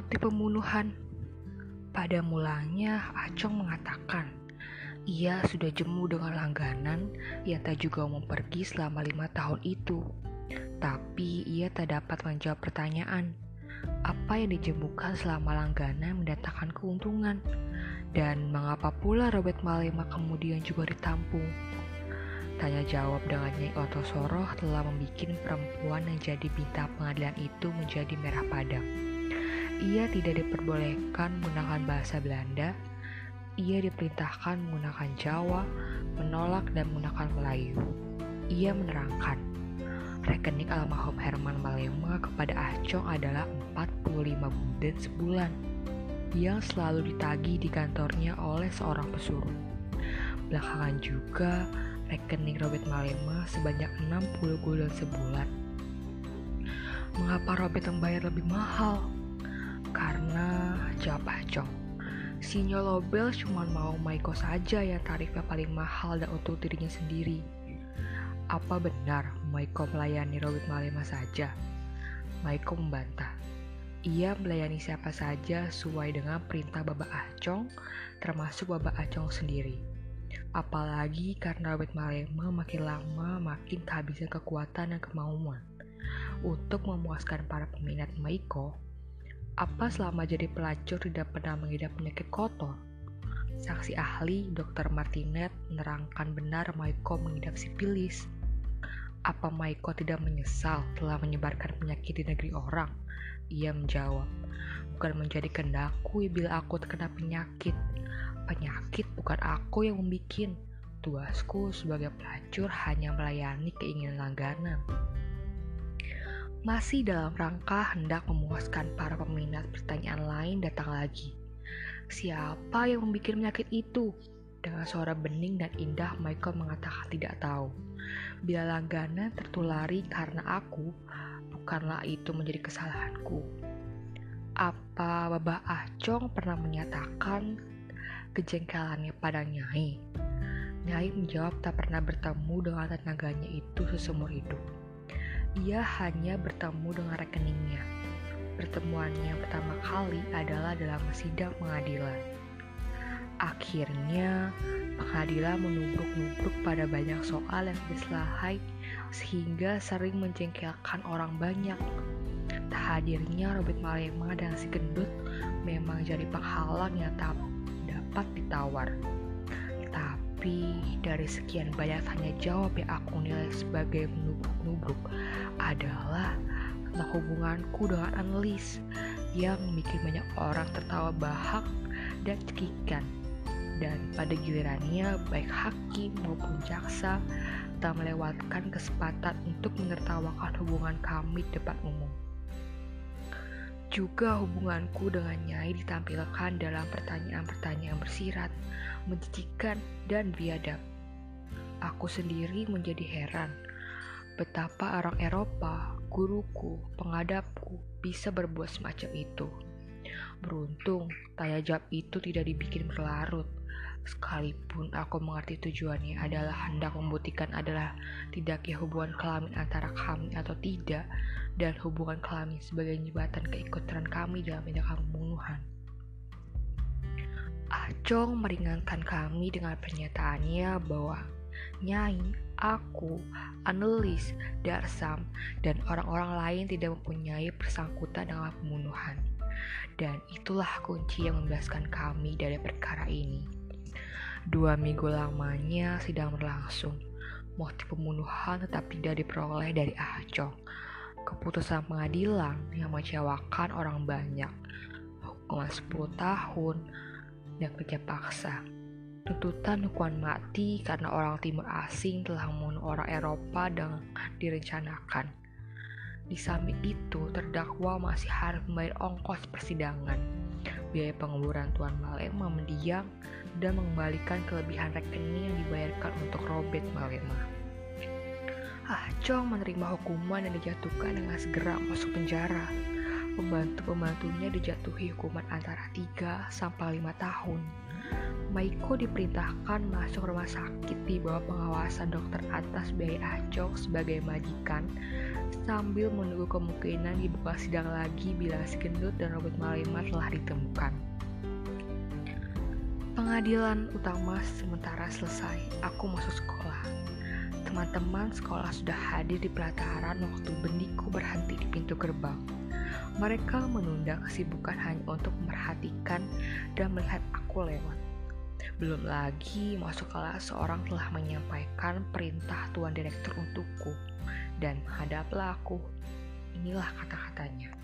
motif pembunuhan? Pada mulanya, Acong mengatakan ia sudah jemu dengan langganan yang tak juga mau pergi selama lima tahun itu. Tapi ia tak dapat menjawab pertanyaan, apa yang dijemukan selama langganan mendatangkan keuntungan? Dan mengapa pula Robert Malema kemudian juga ditampung? Tanya jawab dengan Nyai Otosoro telah membuat perempuan yang jadi bintang pengadilan itu menjadi merah padam. Ia tidak diperbolehkan menggunakan bahasa Belanda, ia diperintahkan menggunakan Jawa, menolak dan menggunakan Melayu. Ia menerangkan, rekening almarhum Herman Malema kepada Acong adalah 45 gulden sebulan yang selalu ditagih di kantornya oleh seorang pesuruh. Belakangan juga rekening Robert Malema sebanyak 60 gulden sebulan. Mengapa Robert membayar lebih mahal? Karena jawab Acong. Si Nyolobel cuma mau Maiko saja yang tarifnya paling mahal dan untuk dirinya sendiri. Apa benar Maiko melayani Robert Malema saja? Maiko membantah. Ia melayani siapa saja sesuai dengan perintah Bapak Acong, termasuk Bapak Acong sendiri. Apalagi karena Robert Malema makin lama makin kehabisan kekuatan dan kemauan. Untuk memuaskan para peminat Maiko, apa selama jadi pelacur tidak pernah mengidap penyakit kotor? Saksi ahli Dr. Martinet menerangkan benar Maiko mengidap sipilis. Apa Maiko tidak menyesal telah menyebarkan penyakit di negeri orang? Ia menjawab, bukan menjadi kendakku bila aku terkena penyakit, Penyakit bukan aku yang membuat. Tugasku sebagai pelacur hanya melayani keinginan langganan. Masih dalam rangka hendak memuaskan para peminat pertanyaan lain datang lagi. Siapa yang membuat penyakit itu? Dengan suara bening dan indah, Michael mengatakan tidak tahu. Bila langganan tertulari karena aku, bukanlah itu menjadi kesalahanku. Apa Babah Acong pernah menyatakan kejengkelannya pada Nyai. Nyai menjawab tak pernah bertemu dengan tenaganya itu seseumur hidup. Ia hanya bertemu dengan rekeningnya. Pertemuannya pertama kali adalah dalam sidang pengadilan. Akhirnya, pengadilan menubruk-nubruk pada banyak soal yang diselahai sehingga sering menjengkelkan orang banyak. Tak hadirnya Robert Malema dan si gendut memang jadi penghalang yang tak dapat ditawar. Tapi dari sekian banyak tanya jawab yang aku nilai sebagai menubruk-nubruk adalah tentang hubunganku dengan analis yang bikin banyak orang tertawa bahak dan cekikan. Dan pada gilirannya, baik hakim maupun jaksa tak melewatkan kesempatan untuk menertawakan hubungan kami di depan umum. Juga hubunganku dengan Nyai ditampilkan dalam pertanyaan-pertanyaan bersirat, menjijikan, dan biadab. Aku sendiri menjadi heran betapa orang Eropa, guruku, pengadapku, bisa berbuat semacam itu. Beruntung, tanya jawab itu tidak dibikin berlarut. Sekalipun aku mengerti tujuannya adalah hendak membuktikan adalah tidaknya hubungan kelamin antara kami atau tidak, dan hubungan kelamin sebagai jembatan keikutran kami dalam tindakan pembunuhan. Acong meringankan kami dengan pernyataannya bahwa Nyai, aku, Anelis, Darsam, dan orang-orang lain tidak mempunyai persangkutan dengan pembunuhan. Dan itulah kunci yang membebaskan kami dari perkara ini. Dua minggu lamanya sidang berlangsung. Motif pembunuhan tetap tidak diperoleh dari Acong keputusan pengadilan yang mengecewakan orang banyak, hukuman 10 tahun, dan kerja paksa. Tuntutan hukuman mati karena orang timur asing telah membunuh orang Eropa dengan direncanakan. Di samping itu, terdakwa masih harus membayar ongkos persidangan, biaya penguburan Tuan Malema mendiang, dan mengembalikan kelebihan rekening yang dibayarkan untuk Robert Malema. Ah, Chong menerima hukuman yang dijatuhkan dengan segera masuk penjara. Pembantu-pembantunya dijatuhi hukuman antara 3 sampai 5 tahun. Maiko diperintahkan masuk rumah sakit di bawah pengawasan dokter atas biaya Acong sebagai majikan sambil menunggu kemungkinan dibuka sidang lagi bila si gendut dan Robert Malema telah ditemukan. Pengadilan utama sementara selesai, aku masuk sekolah. Teman-teman sekolah sudah hadir di pelataran waktu bendiku berhenti di pintu gerbang. Mereka menunda kesibukan hanya untuk memperhatikan dan melihat aku lewat. Belum lagi masuk kelas seorang telah menyampaikan perintah tuan direktur untukku dan menghadaplah aku. Inilah kata-katanya.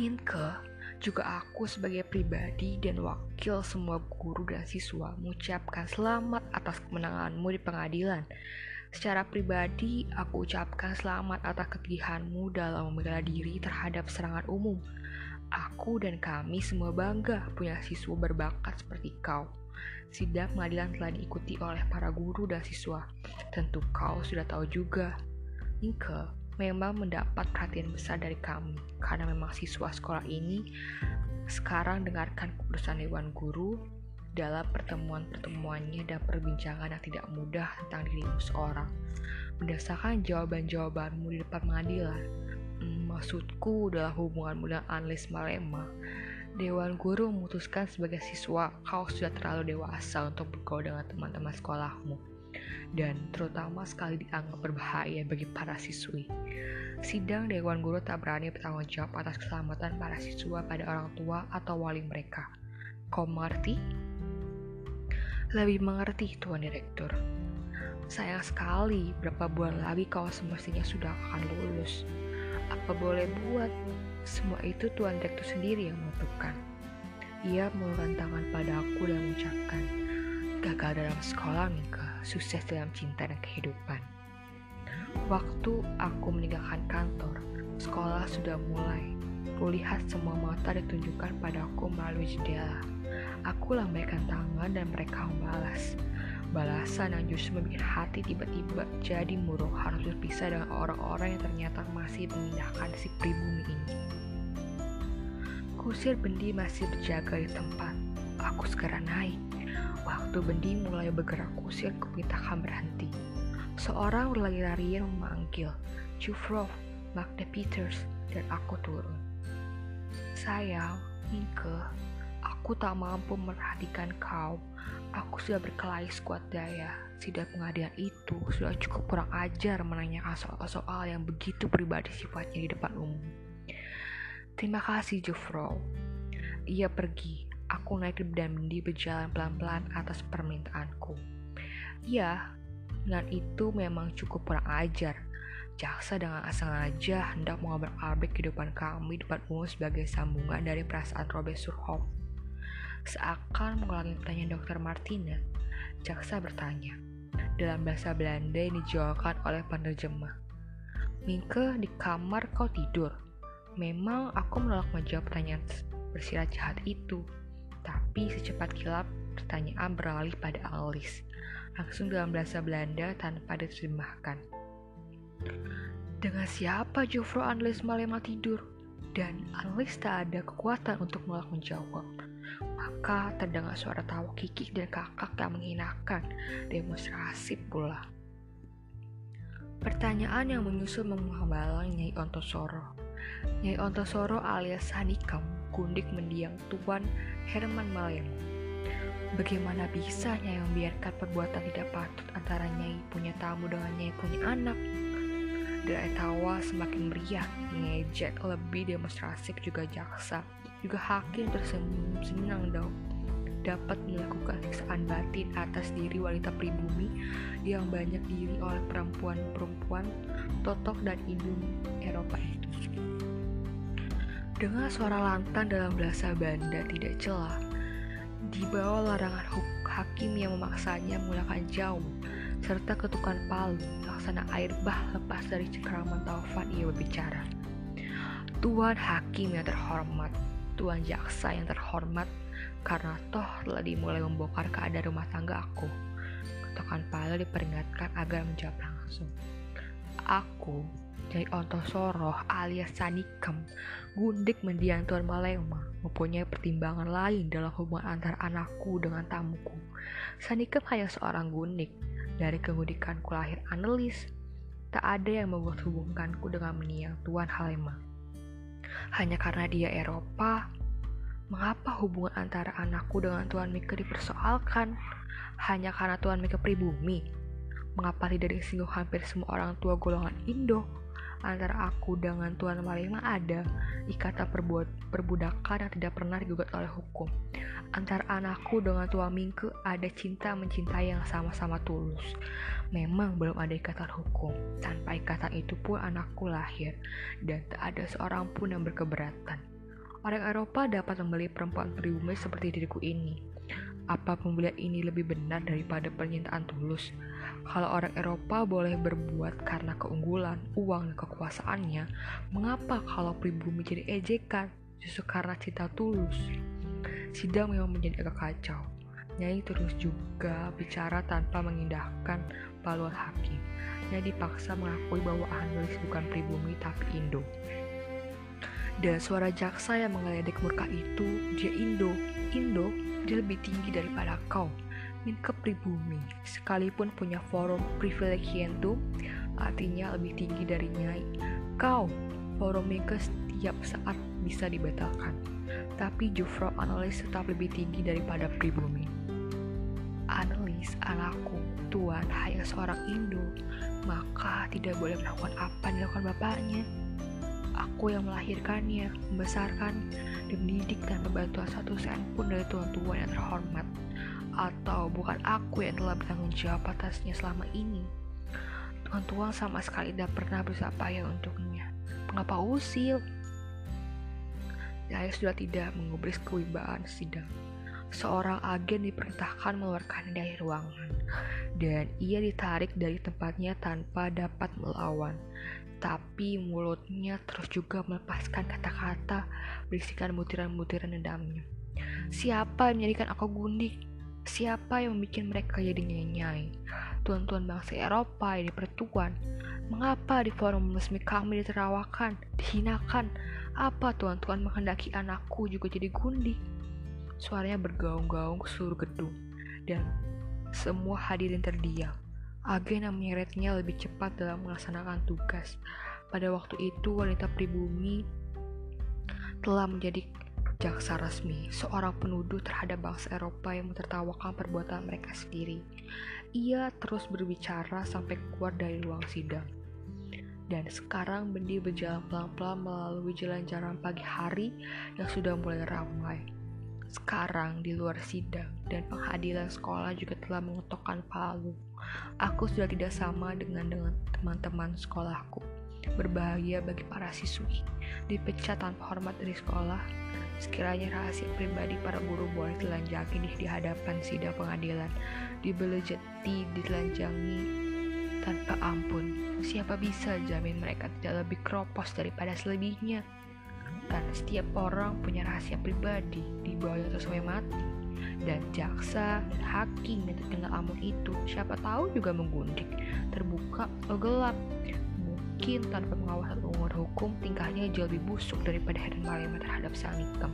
Minke, juga aku sebagai pribadi dan wakil semua guru dan siswa mengucapkan selamat atas kemenanganmu di pengadilan. Secara pribadi, aku ucapkan selamat atas kegigihanmu dalam membela diri terhadap serangan umum Aku dan kami semua bangga punya siswa berbakat seperti kau. Sidang pengadilan telah diikuti oleh para guru dan siswa. Tentu kau sudah tahu juga. Nike memang mendapat perhatian besar dari kami karena memang siswa sekolah ini sekarang dengarkan keputusan Dewan Guru dalam pertemuan-pertemuannya dan perbincangan yang tidak mudah tentang dirimu seorang. Berdasarkan jawaban-jawabanmu di depan pengadilan, Maksudku dalam hubunganmu dengan Anlis Malema, Dewan Guru memutuskan sebagai siswa kau sudah terlalu dewasa untuk bergaul dengan teman-teman sekolahmu dan terutama sekali dianggap berbahaya bagi para siswi. Sidang Dewan Guru tak berani bertanggung jawab atas keselamatan para siswa pada orang tua atau wali mereka. Kau mengerti? Lebih mengerti, Tuan Direktur. Sayang sekali, berapa bulan lagi kau semestinya sudah akan lulus. Apa boleh buat? Semua itu Tuan Direktur sendiri yang menentukan. Ia mengulurkan tangan padaku dan mengucapkan, gagal dalam sekolah Mika, sukses dalam cinta dan kehidupan. Waktu aku meninggalkan kantor, sekolah sudah mulai. Kulihat semua mata ditunjukkan padaku melalui jendela. Aku lambaikan tangan dan mereka membalas. Balasan yang justru membuat hati tiba-tiba jadi murung harus berpisah dengan orang-orang yang ternyata masih memindahkan si pribumi ini. Kusir bendi masih berjaga di tempat. Aku segera naik. Waktu bendi mulai bergerak kusir kupintakan berhenti. Seorang berlari-larian memanggil, Jufrov, Magda Peters, dan aku turun. Sayang, Minke, aku tak mampu memperhatikan kau Aku sudah berkelahi sekuat daya. Sidang pengadilan itu sudah cukup kurang ajar menanyakan soal-soal yang begitu pribadi sifatnya di depan umum. Terima kasih, Jufro. Ia pergi. Aku naik dan Bendi berjalan pelan-pelan atas permintaanku. Ya, dengan itu memang cukup kurang ajar. Jaksa dengan sengaja hendak mengobrak-abrik kehidupan kami di depan umum sebagai sambungan dari perasaan Robert Surhoff Seakan mengulangi pertanyaan Dr. Martina, jaksa bertanya dalam bahasa Belanda yang dijawabkan oleh penerjemah. Minke, di kamar kau tidur. Memang aku menolak menjawab pertanyaan bersirat jahat itu. Tapi secepat kilat, pertanyaan beralih pada Alice. Langsung dalam bahasa Belanda tanpa diterjemahkan. Dengan siapa Jofro Anlis Malema tidur? Dan Anlis tak ada kekuatan untuk menolak menjawab. Maka terdengar suara tawa kikik dan kakak yang menghinakan demonstrasi pula. Pertanyaan yang menyusul menghambalang Nyai Ontosoro. Nyai Ontosoro alias Sanikam, kundik mendiang Tuan Herman Malemu. Bagaimana bisa Nyai membiarkan perbuatan tidak patut antara Nyai punya tamu dengan Nyai punya anak? Derai tawa semakin meriah, ngejek lebih demonstrasif juga jaksa juga hakim tersenyum senang dapat melakukan siksaan batin atas diri wanita pribumi yang banyak diri oleh perempuan-perempuan totok dan indung Eropa itu. Dengan suara lantang dalam bahasa Banda tidak celah, di bawah larangan hakim yang memaksanya menggunakan jauh serta ketukan palu, laksana air bah lepas dari cengkraman taufan ia berbicara. Tuan Hakim yang terhormat, Tuan Jaksa yang terhormat, karena toh telah dimulai membongkar keadaan rumah tangga aku. Ketukan pala diperingatkan agar menjawab langsung. Aku, dari Ontosoro alias Sanikem, gundik mendiang Tuan Malema, mempunyai pertimbangan lain dalam hubungan antara anakku dengan tamuku. Sanikem hanya seorang gundik, dari kegundikanku lahir analis. Tak ada yang membuat hubungkanku dengan mendiang Tuan Halema. Hanya karena dia Eropa, mengapa hubungan antara anakku dengan Tuan Mika dipersoalkan? Hanya karena Tuan Mika pribumi? Mengapa tidak disinggung hampir semua orang tua golongan Indo? Antara aku dengan Tuan Malema ada ikatan perbuat, perbudakan yang tidak pernah digugat oleh hukum. Antara anakku dengan Tuan Mingke ada cinta mencintai yang sama-sama tulus. Memang belum ada ikatan hukum. Tanpa ikatan itu pun anakku lahir dan tak ada seorang pun yang berkeberatan. Orang Eropa dapat membeli perempuan pribumi seperti diriku ini. Apa pembelian ini lebih benar daripada pernyataan tulus? Kalau orang Eropa boleh berbuat karena keunggulan, uang, dan kekuasaannya, mengapa kalau pribumi jadi ejekan justru karena cinta tulus? Sidang memang menjadi agak kacau. Nyai terus juga bicara tanpa mengindahkan paluan hakim. Nyai dipaksa mengakui bahwa Anulis bukan pribumi tapi Indo. Dan suara jaksa yang mengeledek murka itu, dia Indo. Indo dia lebih tinggi daripada kau. Minke pribumi, sekalipun punya forum privilegientum, artinya lebih tinggi dari nyai. Kau, forum Minke setiap saat bisa dibatalkan. Tapi Jufro analis tetap lebih tinggi daripada pribumi. Analis anakku, tuan hanya seorang Indo, maka tidak boleh melakukan apa yang dilakukan bapaknya. Aku yang melahirkannya, membesarkan, dan mendidik dan membantu satu sen pun dari tuan-tuan yang terhormat. Atau bukan aku yang telah bertanggung jawab atasnya selama ini. Tuan-tuan sama sekali tidak pernah berusaha payah untuknya. Mengapa usil? Saya sudah tidak mengubris kewibawaan sidang. Seorang agen diperintahkan mengeluarkan dari ruangan, dan ia ditarik dari tempatnya tanpa dapat melawan tapi mulutnya terus juga melepaskan kata-kata berisikan butiran-butiran dendamnya. Siapa yang menjadikan aku gundik? Siapa yang membuat mereka jadi nyai Tuan-tuan bangsa Eropa yang dipertuan. Mengapa di forum resmi kami diterawakan, dihinakan? Apa tuan-tuan menghendaki anakku juga jadi gundik? Suaranya bergaung-gaung ke seluruh gedung, dan semua hadirin terdiam. Agen yang menyeretnya lebih cepat dalam melaksanakan tugas. Pada waktu itu, wanita pribumi telah menjadi jaksa resmi, seorang penuduh terhadap bangsa Eropa yang mentertawakan perbuatan mereka sendiri. Ia terus berbicara sampai keluar dari ruang sidang. Dan sekarang Bendi berjalan pelan-pelan melalui jalan-jalan pagi hari yang sudah mulai ramai. Sekarang di luar sidang dan penghadiran sekolah juga telah mengetokkan palu. Aku sudah tidak sama dengan teman-teman sekolahku. Berbahaya bagi para siswi, dipecat tanpa hormat dari sekolah. Sekiranya rahasia pribadi para guru boleh telanjangi di hadapan sidang pengadilan, dibelejeti, ditelanjangi tanpa ampun. Siapa bisa jamin mereka tidak lebih keropos daripada selebihnya? Dan setiap orang punya rahasia pribadi di bawah sesuai mati dan jaksa dan hakim yang terkena amun itu. Siapa tahu juga menggundik terbuka atau gelap. Mungkin tanpa pengawasan umur hukum tingkahnya jauh lebih busuk daripada Heren Malema terhadap sang nikam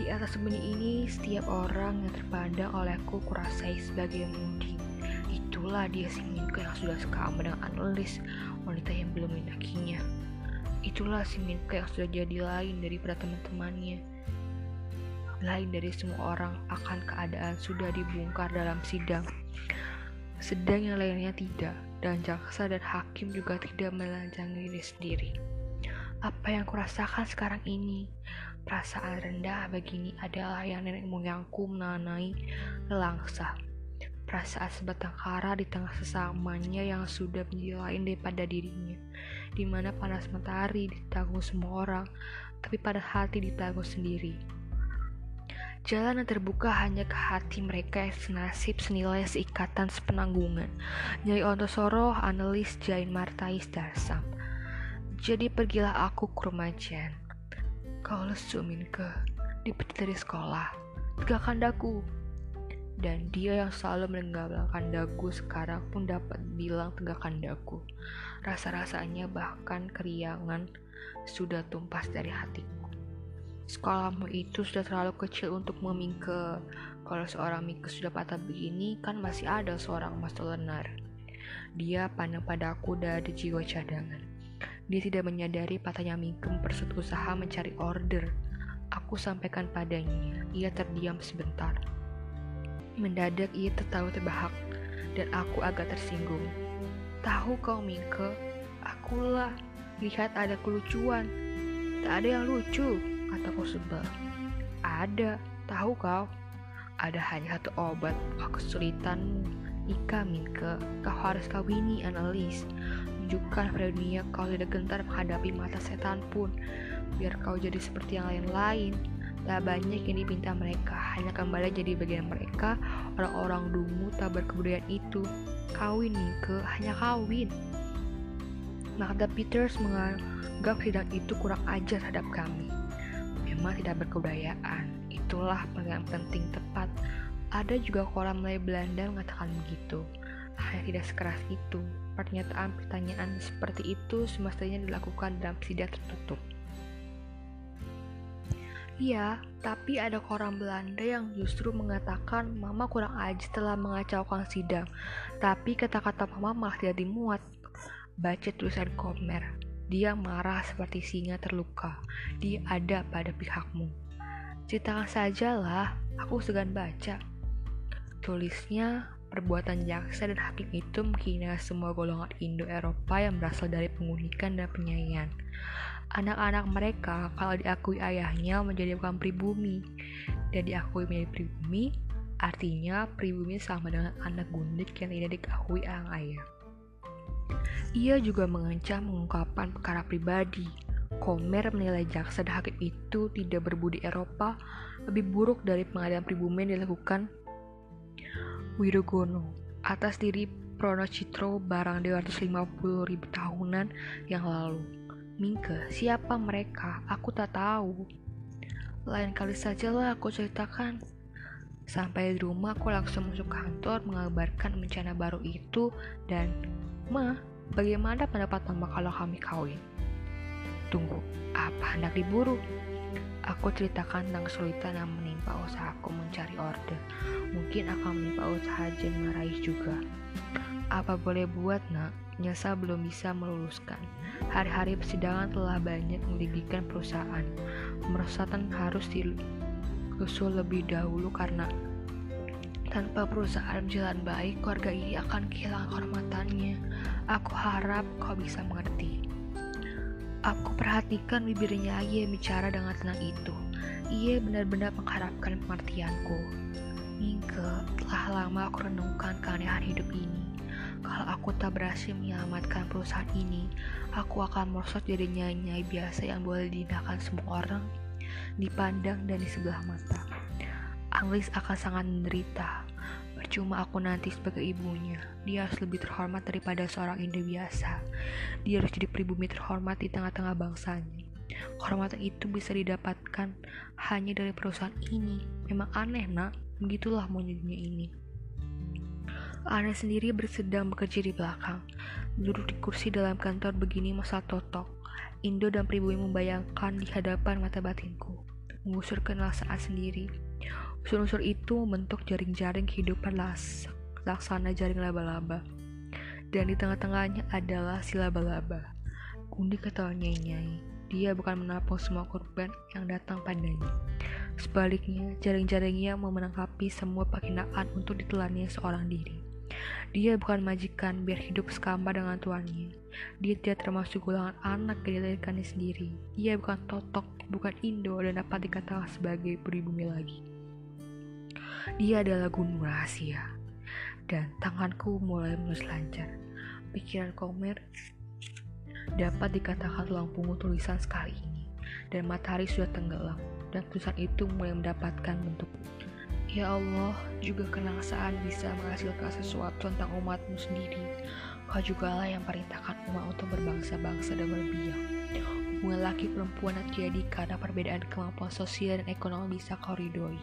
di atas bumi ini setiap orang yang terpandang olehku kurasai sebagai mudi itulah dia si Minko yang sudah sekama dengan analis wanita yang belum mendakinya. Itulah si Minko yang sudah jadi lain daripada teman-temannya lain dari semua orang akan keadaan sudah dibongkar dalam sidang. Sedang yang lainnya tidak, dan jaksa dan hakim juga tidak melanjangi diri sendiri. Apa yang kurasakan sekarang ini, perasaan rendah begini adalah yang nenek moyangku menanai langsa. Perasaan sebatang kara di tengah sesamanya yang sudah menjadi lain daripada dirinya, di mana panas matahari ditanggung semua orang, tapi pada hati ditanggung sendiri. Jalan yang terbuka hanya ke hati mereka yang senasib senilai seikatan sepenanggungan. Nyai Ontosoro, analis Jain Martais Darsam. Jadi pergilah aku ke rumah Jen. Kau lesu ke dipecat dari sekolah. Tegakkan dagu. Dan dia yang selalu menegakkan dagu sekarang pun dapat bilang tegakkan dagu. Rasa-rasanya bahkan keriangan sudah tumpas dari hatiku. Sekolahmu itu sudah terlalu kecil untuk memingke. Kalau seorang Mingke sudah patah begini, kan masih ada seorang Mas Tolenar. Dia pandang padaku dari jiwa cadangan. Dia tidak menyadari patahnya Mingkem persut usaha mencari order. Aku sampaikan padanya. Ia terdiam sebentar. Mendadak ia tertawa terbahak dan aku agak tersinggung. Tahu kau Mingke, akulah. Lihat ada kelucuan. Tak ada yang lucu, kataku sebel. Ada, tahu kau? Ada hanya satu obat kesulitanmu. Ika Minke, kau harus kawini analis. Tunjukkan pada dunia kau tidak gentar menghadapi mata setan pun. Biar kau jadi seperti yang lain-lain. Tak banyak yang dipinta mereka, hanya kembali jadi bagian mereka, orang-orang dungu tak berkebudayaan itu. Kawin Minke, hanya kawin. Magda Peters menganggap sidang itu kurang ajar terhadap kami. Memang tidak berkebudayaan, itulah yang penting tepat. Ada juga koran mulai Belanda mengatakan begitu. Hanya tidak sekeras itu. Pernyataan-pertanyaan seperti itu semestinya dilakukan dalam sidang tertutup. Iya, tapi ada koran Belanda yang justru mengatakan Mama kurang aja telah mengacaukan sidang. Tapi kata-kata Mama malah tidak dimuat. Baca tulisan Komer. Dia marah seperti singa terluka. Dia ada pada pihakmu. Ceritakan sajalah, aku segan baca. Tulisnya, perbuatan jaksa dan hakim itu menghina semua golongan Indo-Eropa yang berasal dari pengunikan dan penyayangan anak-anak mereka kalau diakui ayahnya menjadi bukan pribumi dan diakui menjadi pribumi artinya pribumi sama dengan anak gundik yang tidak dikakui ayah ayah ia juga mengancam mengungkapkan perkara pribadi Komer menilai jaksa dan hakim itu tidak berbudi Eropa lebih buruk dari pengadilan pribumi yang dilakukan Wirogono atas diri Pronocitro barang 250 ribu tahunan yang lalu. Mingke, siapa mereka? Aku tak tahu. Lain kali sajalah aku ceritakan. Sampai di rumah aku langsung masuk kantor mengabarkan bencana baru itu dan Ma, bagaimana pendapat mama kalau kami kawin? Tunggu, apa hendak diburu? Aku ceritakan tentang kesulitan yang menimpa usahaku mencari order. Mungkin akan menimpa usaha Jen meraih juga. Apa boleh buat nak? Nyasa belum bisa meluluskan. Hari-hari persidangan telah banyak menggigitkan perusahaan. Perusahaan harus diusul lebih dahulu karena tanpa perusahaan jalan baik, keluarga ini akan kehilangan kehormatannya. Aku harap kau bisa mengerti. Aku perhatikan bibirnya ia bicara dengan tenang itu. Ia benar-benar mengharapkan pengertianku. Mingke, telah lama aku renungkan keanehan hidup ini. Kalau aku tak berhasil menyelamatkan perusahaan ini, aku akan merosot jadi nyai biasa yang boleh dihinakan semua orang, dipandang dan di sebelah mata. Anglis akan sangat menderita. Percuma aku nanti sebagai ibunya. Dia harus lebih terhormat daripada seorang Indo biasa. Dia harus jadi pribumi terhormat di tengah-tengah bangsanya. Kehormatan itu bisa didapatkan hanya dari perusahaan ini. Memang aneh, nak. Begitulah monyetnya ini. Ana sendiri bersedang bekerja di belakang. Duduk di kursi dalam kantor begini masa totok. Indo dan pribumi membayangkan di hadapan mata batinku. Mengusur kenasaan sendiri. Unsur-unsur itu membentuk jaring-jaring kehidupan las laksana jaring laba-laba. Dan di tengah-tengahnya adalah si laba-laba. Kundi ketawa nyai-nyai. Dia bukan menampung semua korban yang datang padanya. Sebaliknya, jaring-jaringnya memenangkapi semua penghinaan untuk ditelannya seorang diri. Dia bukan majikan biar hidup sekamar dengan tuannya. Dia tidak termasuk golongan anak yang sendiri. Dia bukan totok, bukan Indo dan dapat dikatakan sebagai pribumi lagi. Dia adalah gunung rahasia. Dan tanganku mulai mulus lancar. Pikiran Komer dapat dikatakan tulang punggung tulisan sekali ini. Dan matahari sudah tenggelam. Dan tulisan itu mulai mendapatkan bentuk Ya Allah, juga kenaksaan bisa menghasilkan sesuatu tentang umatmu sendiri. Kau juga lah yang perintahkan umat untuk berbangsa-bangsa dan berbiak. Hubungan laki perempuan yang terjadi karena perbedaan kemampuan sosial dan ekonomi bisa kau ridhoi.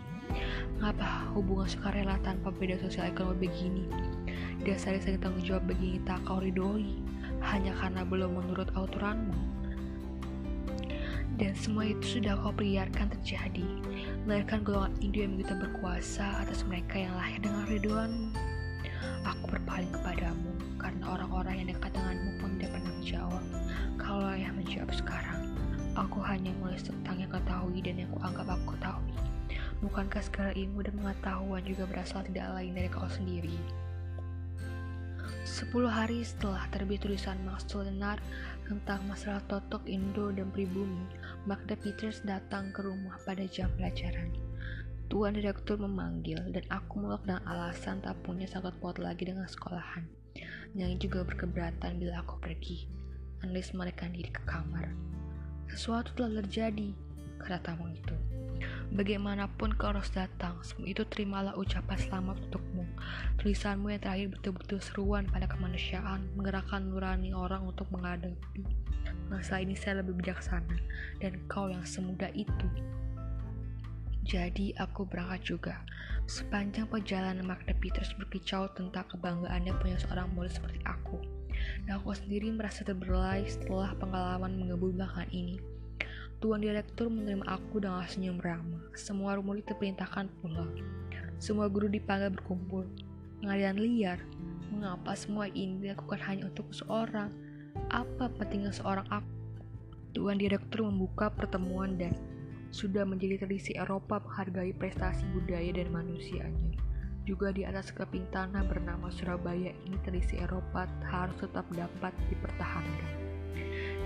Mengapa hubungan sukarela tanpa beda sosial ekonomi begini? Dasar saling tanggung jawab begini tak kau ridhoi, hanya karena belum menurut aturanmu dan semua itu sudah kau biarkan terjadi. Melahirkan golongan Indo yang begitu berkuasa atas mereka yang lahir dengan ridhoanmu. Aku berpaling kepadamu karena orang-orang yang dekat denganmu Kalau yang menjawab sekarang, aku hanya mulai tentang yang ketahui dan yang kuanggap aku ketahui. Bukankah segala ilmu dan pengetahuan juga berasal tidak lain dari kau sendiri? Sepuluh hari setelah terbit tulisan Max Lenar tentang masalah totok Indo dan pribumi, Magda Peters datang ke rumah pada jam pelajaran. Tuan direktur memanggil dan aku menolak dengan alasan tak punya sangkut paut lagi dengan sekolahan. Nyai juga berkeberatan bila aku pergi. Anlis melarikan diri ke kamar. Sesuatu telah terjadi, kata tamu itu. Bagaimanapun kau harus datang, sebelum itu terimalah ucapan selamat untukmu. Tulisanmu yang terakhir betul-betul seruan pada kemanusiaan, menggerakkan nurani orang untuk menghadapi masalah ini saya lebih bijaksana, dan kau yang semudah itu. Jadi aku berangkat juga. Sepanjang perjalanan Magda Peters berkicau tentang kebanggaannya punya seorang murid seperti aku. Dan aku sendiri merasa terbelai setelah pengalaman mengebul belakangan ini. Tuan Direktur menerima aku dengan senyum ramah. Semua murid diperintahkan pulang. Semua guru dipanggil berkumpul. Pengadilan liar. Mengapa semua ini dilakukan hanya untuk seorang? Apa pentingnya seorang aku? Tuan Direktur membuka pertemuan dan sudah menjadi tradisi Eropa menghargai prestasi budaya dan manusianya. Juga di atas keping tanah bernama Surabaya ini tradisi Eropa harus tetap dapat dipertahankan.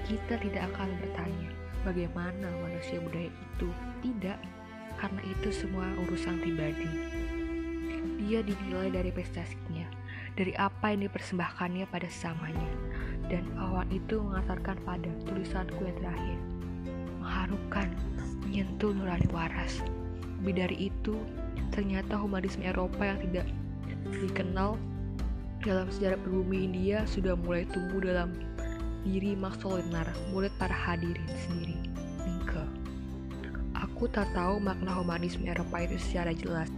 Kita tidak akan bertanya, bagaimana manusia budaya itu. Tidak, karena itu semua urusan pribadi. Dia dinilai dari prestasinya, dari apa yang dipersembahkannya pada sesamanya. Dan awan itu mengantarkan pada tulisanku yang terakhir. Mengharukan, menyentuh nurani waras. Lebih dari itu, ternyata humanisme Eropa yang tidak dikenal dalam sejarah berbumi India sudah mulai tumbuh dalam diri Max Solinar, murid para hadirin sendiri. Mingke. Aku tak tahu makna humanisme Eropa itu secara jelas.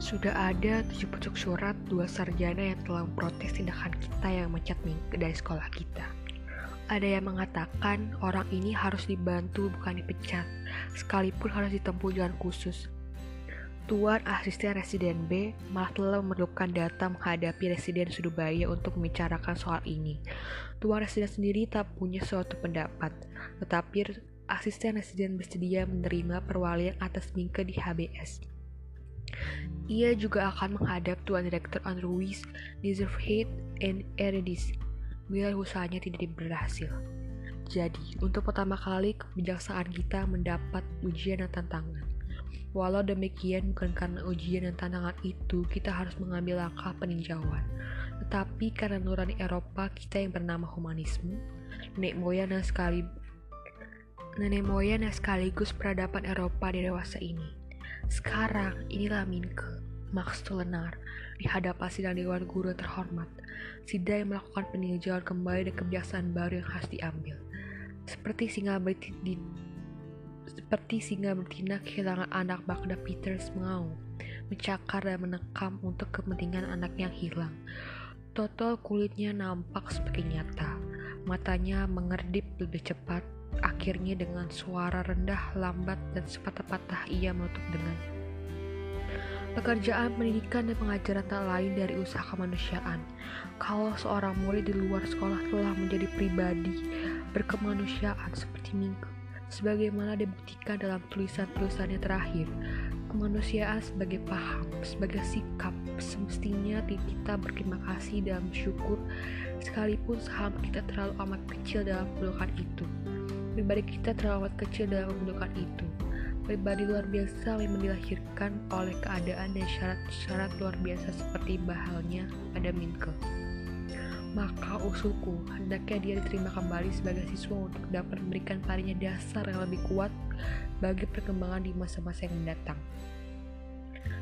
Sudah ada tujuh pucuk surat dua sarjana yang telah memprotes tindakan kita yang mencat Mingke dari sekolah kita. Ada yang mengatakan orang ini harus dibantu bukan dipecat, sekalipun harus ditempuh jalan khusus. Tuan asisten residen B malah telah memerlukan data menghadapi residen Surabaya untuk membicarakan soal ini. Tuan residen sendiri tak punya suatu pendapat, tetapi asisten residen bersedia menerima perwalian atas Mingke di HBS. Ia juga akan menghadap Tuan Direktur Andrew Weiss di Zerfheid and Eredis bila usahanya tidak berhasil. Jadi, untuk pertama kali kebijaksanaan kita mendapat ujian dan tantangan. Walau demikian, bukan karena ujian dan tantangan itu kita harus mengambil langkah peninjauan, tetapi karena nurani Eropa kita yang bernama humanisme, nenek moyang dan sekali nenek moyang dan sekaligus peradaban Eropa di dewasa ini. Sekarang inilah Minke, Max Tulenar, di hadapan sidang Dewan Guru yang terhormat, sidang yang melakukan peninjauan kembali dan kebiasaan baru yang harus diambil. Seperti singa di seperti singa betina kehilangan anak Bagda Peters mengaum, mencakar dan menekam untuk kepentingan anak yang hilang. Total kulitnya nampak sebagai nyata, matanya mengerdip lebih cepat, akhirnya dengan suara rendah, lambat, dan sepatah-patah ia menutup dengan Pekerjaan pendidikan dan pengajaran tak lain dari usaha kemanusiaan. Kalau seorang murid di luar sekolah telah menjadi pribadi berkemanusiaan seperti Minggu, sebagaimana dibuktikan dalam tulisan-tulisannya terakhir. Kemanusiaan sebagai paham, sebagai sikap, semestinya kita berterima kasih dan bersyukur sekalipun saham kita terlalu amat kecil dalam kedudukan itu. Pribadi kita terlalu amat kecil dalam kedudukan itu. Pribadi luar biasa memang dilahirkan oleh keadaan dan syarat-syarat luar biasa seperti bahalnya pada Minke maka usulku hendaknya dia diterima kembali sebagai siswa untuk dapat memberikan parinya dasar yang lebih kuat bagi perkembangan di masa-masa yang mendatang.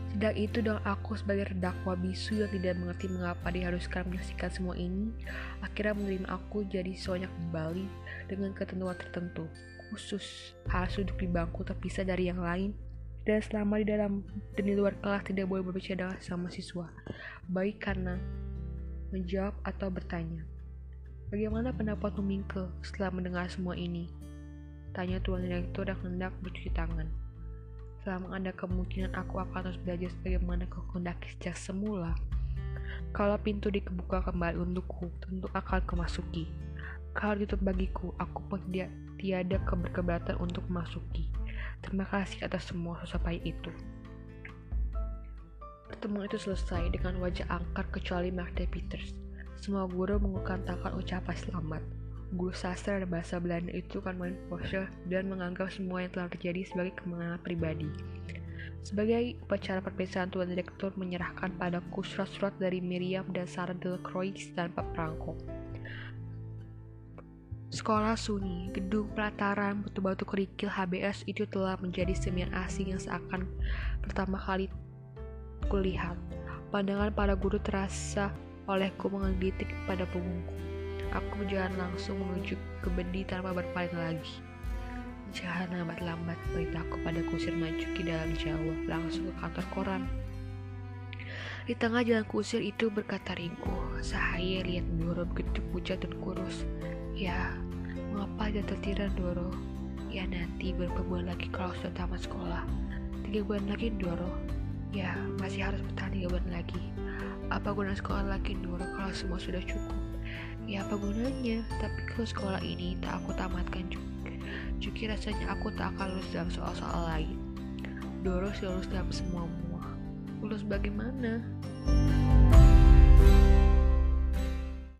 Sedang itu dengan aku sebagai terdakwa bisu yang tidak mengerti mengapa diharuskan menyaksikan semua ini, akhirnya menerima aku jadi siswanya kembali dengan ketentuan tertentu, khusus harus duduk di bangku terpisah dari yang lain, dan selama di dalam dan di luar kelas tidak boleh berbicara sama siswa, baik karena menjawab atau bertanya. Bagaimana pendapat Mingke setelah mendengar semua ini? Tanya tuan direktur dan hendak bercuci tangan. Selama ada kemungkinan aku akan terus belajar sebagaimana kehendaki sejak semula. Kalau pintu dikebuka kembali untukku, tentu akan kemasuki. Kalau ditutup bagiku, aku pun dia, tiada keberkeberatan untuk memasuki. Terima kasih atas semua susah itu. Pertemuan itu selesai dengan wajah angkat kecuali Magda Peters. Semua guru mengutarakan ucapan selamat. Guru sastra dan bahasa Belanda itu kan main pose dan menganggap semua yang telah terjadi sebagai kemenangan pribadi. Sebagai upacara perpisahan Tuan Direktur menyerahkan padaku surat-surat dari Miriam dan Sarah Delacroix Pak Prangko. Sekolah sunyi, gedung pelataran, batu-batu kerikil HBS itu telah menjadi semian asing yang seakan pertama kali kulihat. Pandangan para guru terasa olehku menggelitik pada punggungku. Aku berjalan langsung menuju ke bendi tanpa berpaling lagi. Jangan lambat-lambat, beritahu kepada kusir maju ke dalam Jawa, langsung ke kantor koran. Di tengah jalan kusir itu berkata ringkuh, saya lihat Doro begitu pucat dan kurus. Ya, mengapa dia tertiran Doro? Ya nanti beberapa bulan lagi kalau sudah tamat sekolah. Tiga bulan lagi Doro. Ya, masih harus bertahan tiga bulan lagi. Apa guna sekolah lagi Doro kalau semua sudah cukup? Ya apa gunanya? Tapi kalau sekolah ini tak aku tamatkan juga Cuki rasanya aku tak akan lulus dalam soal-soal lain. Doro lulus dalam semua mua. Lulus bagaimana?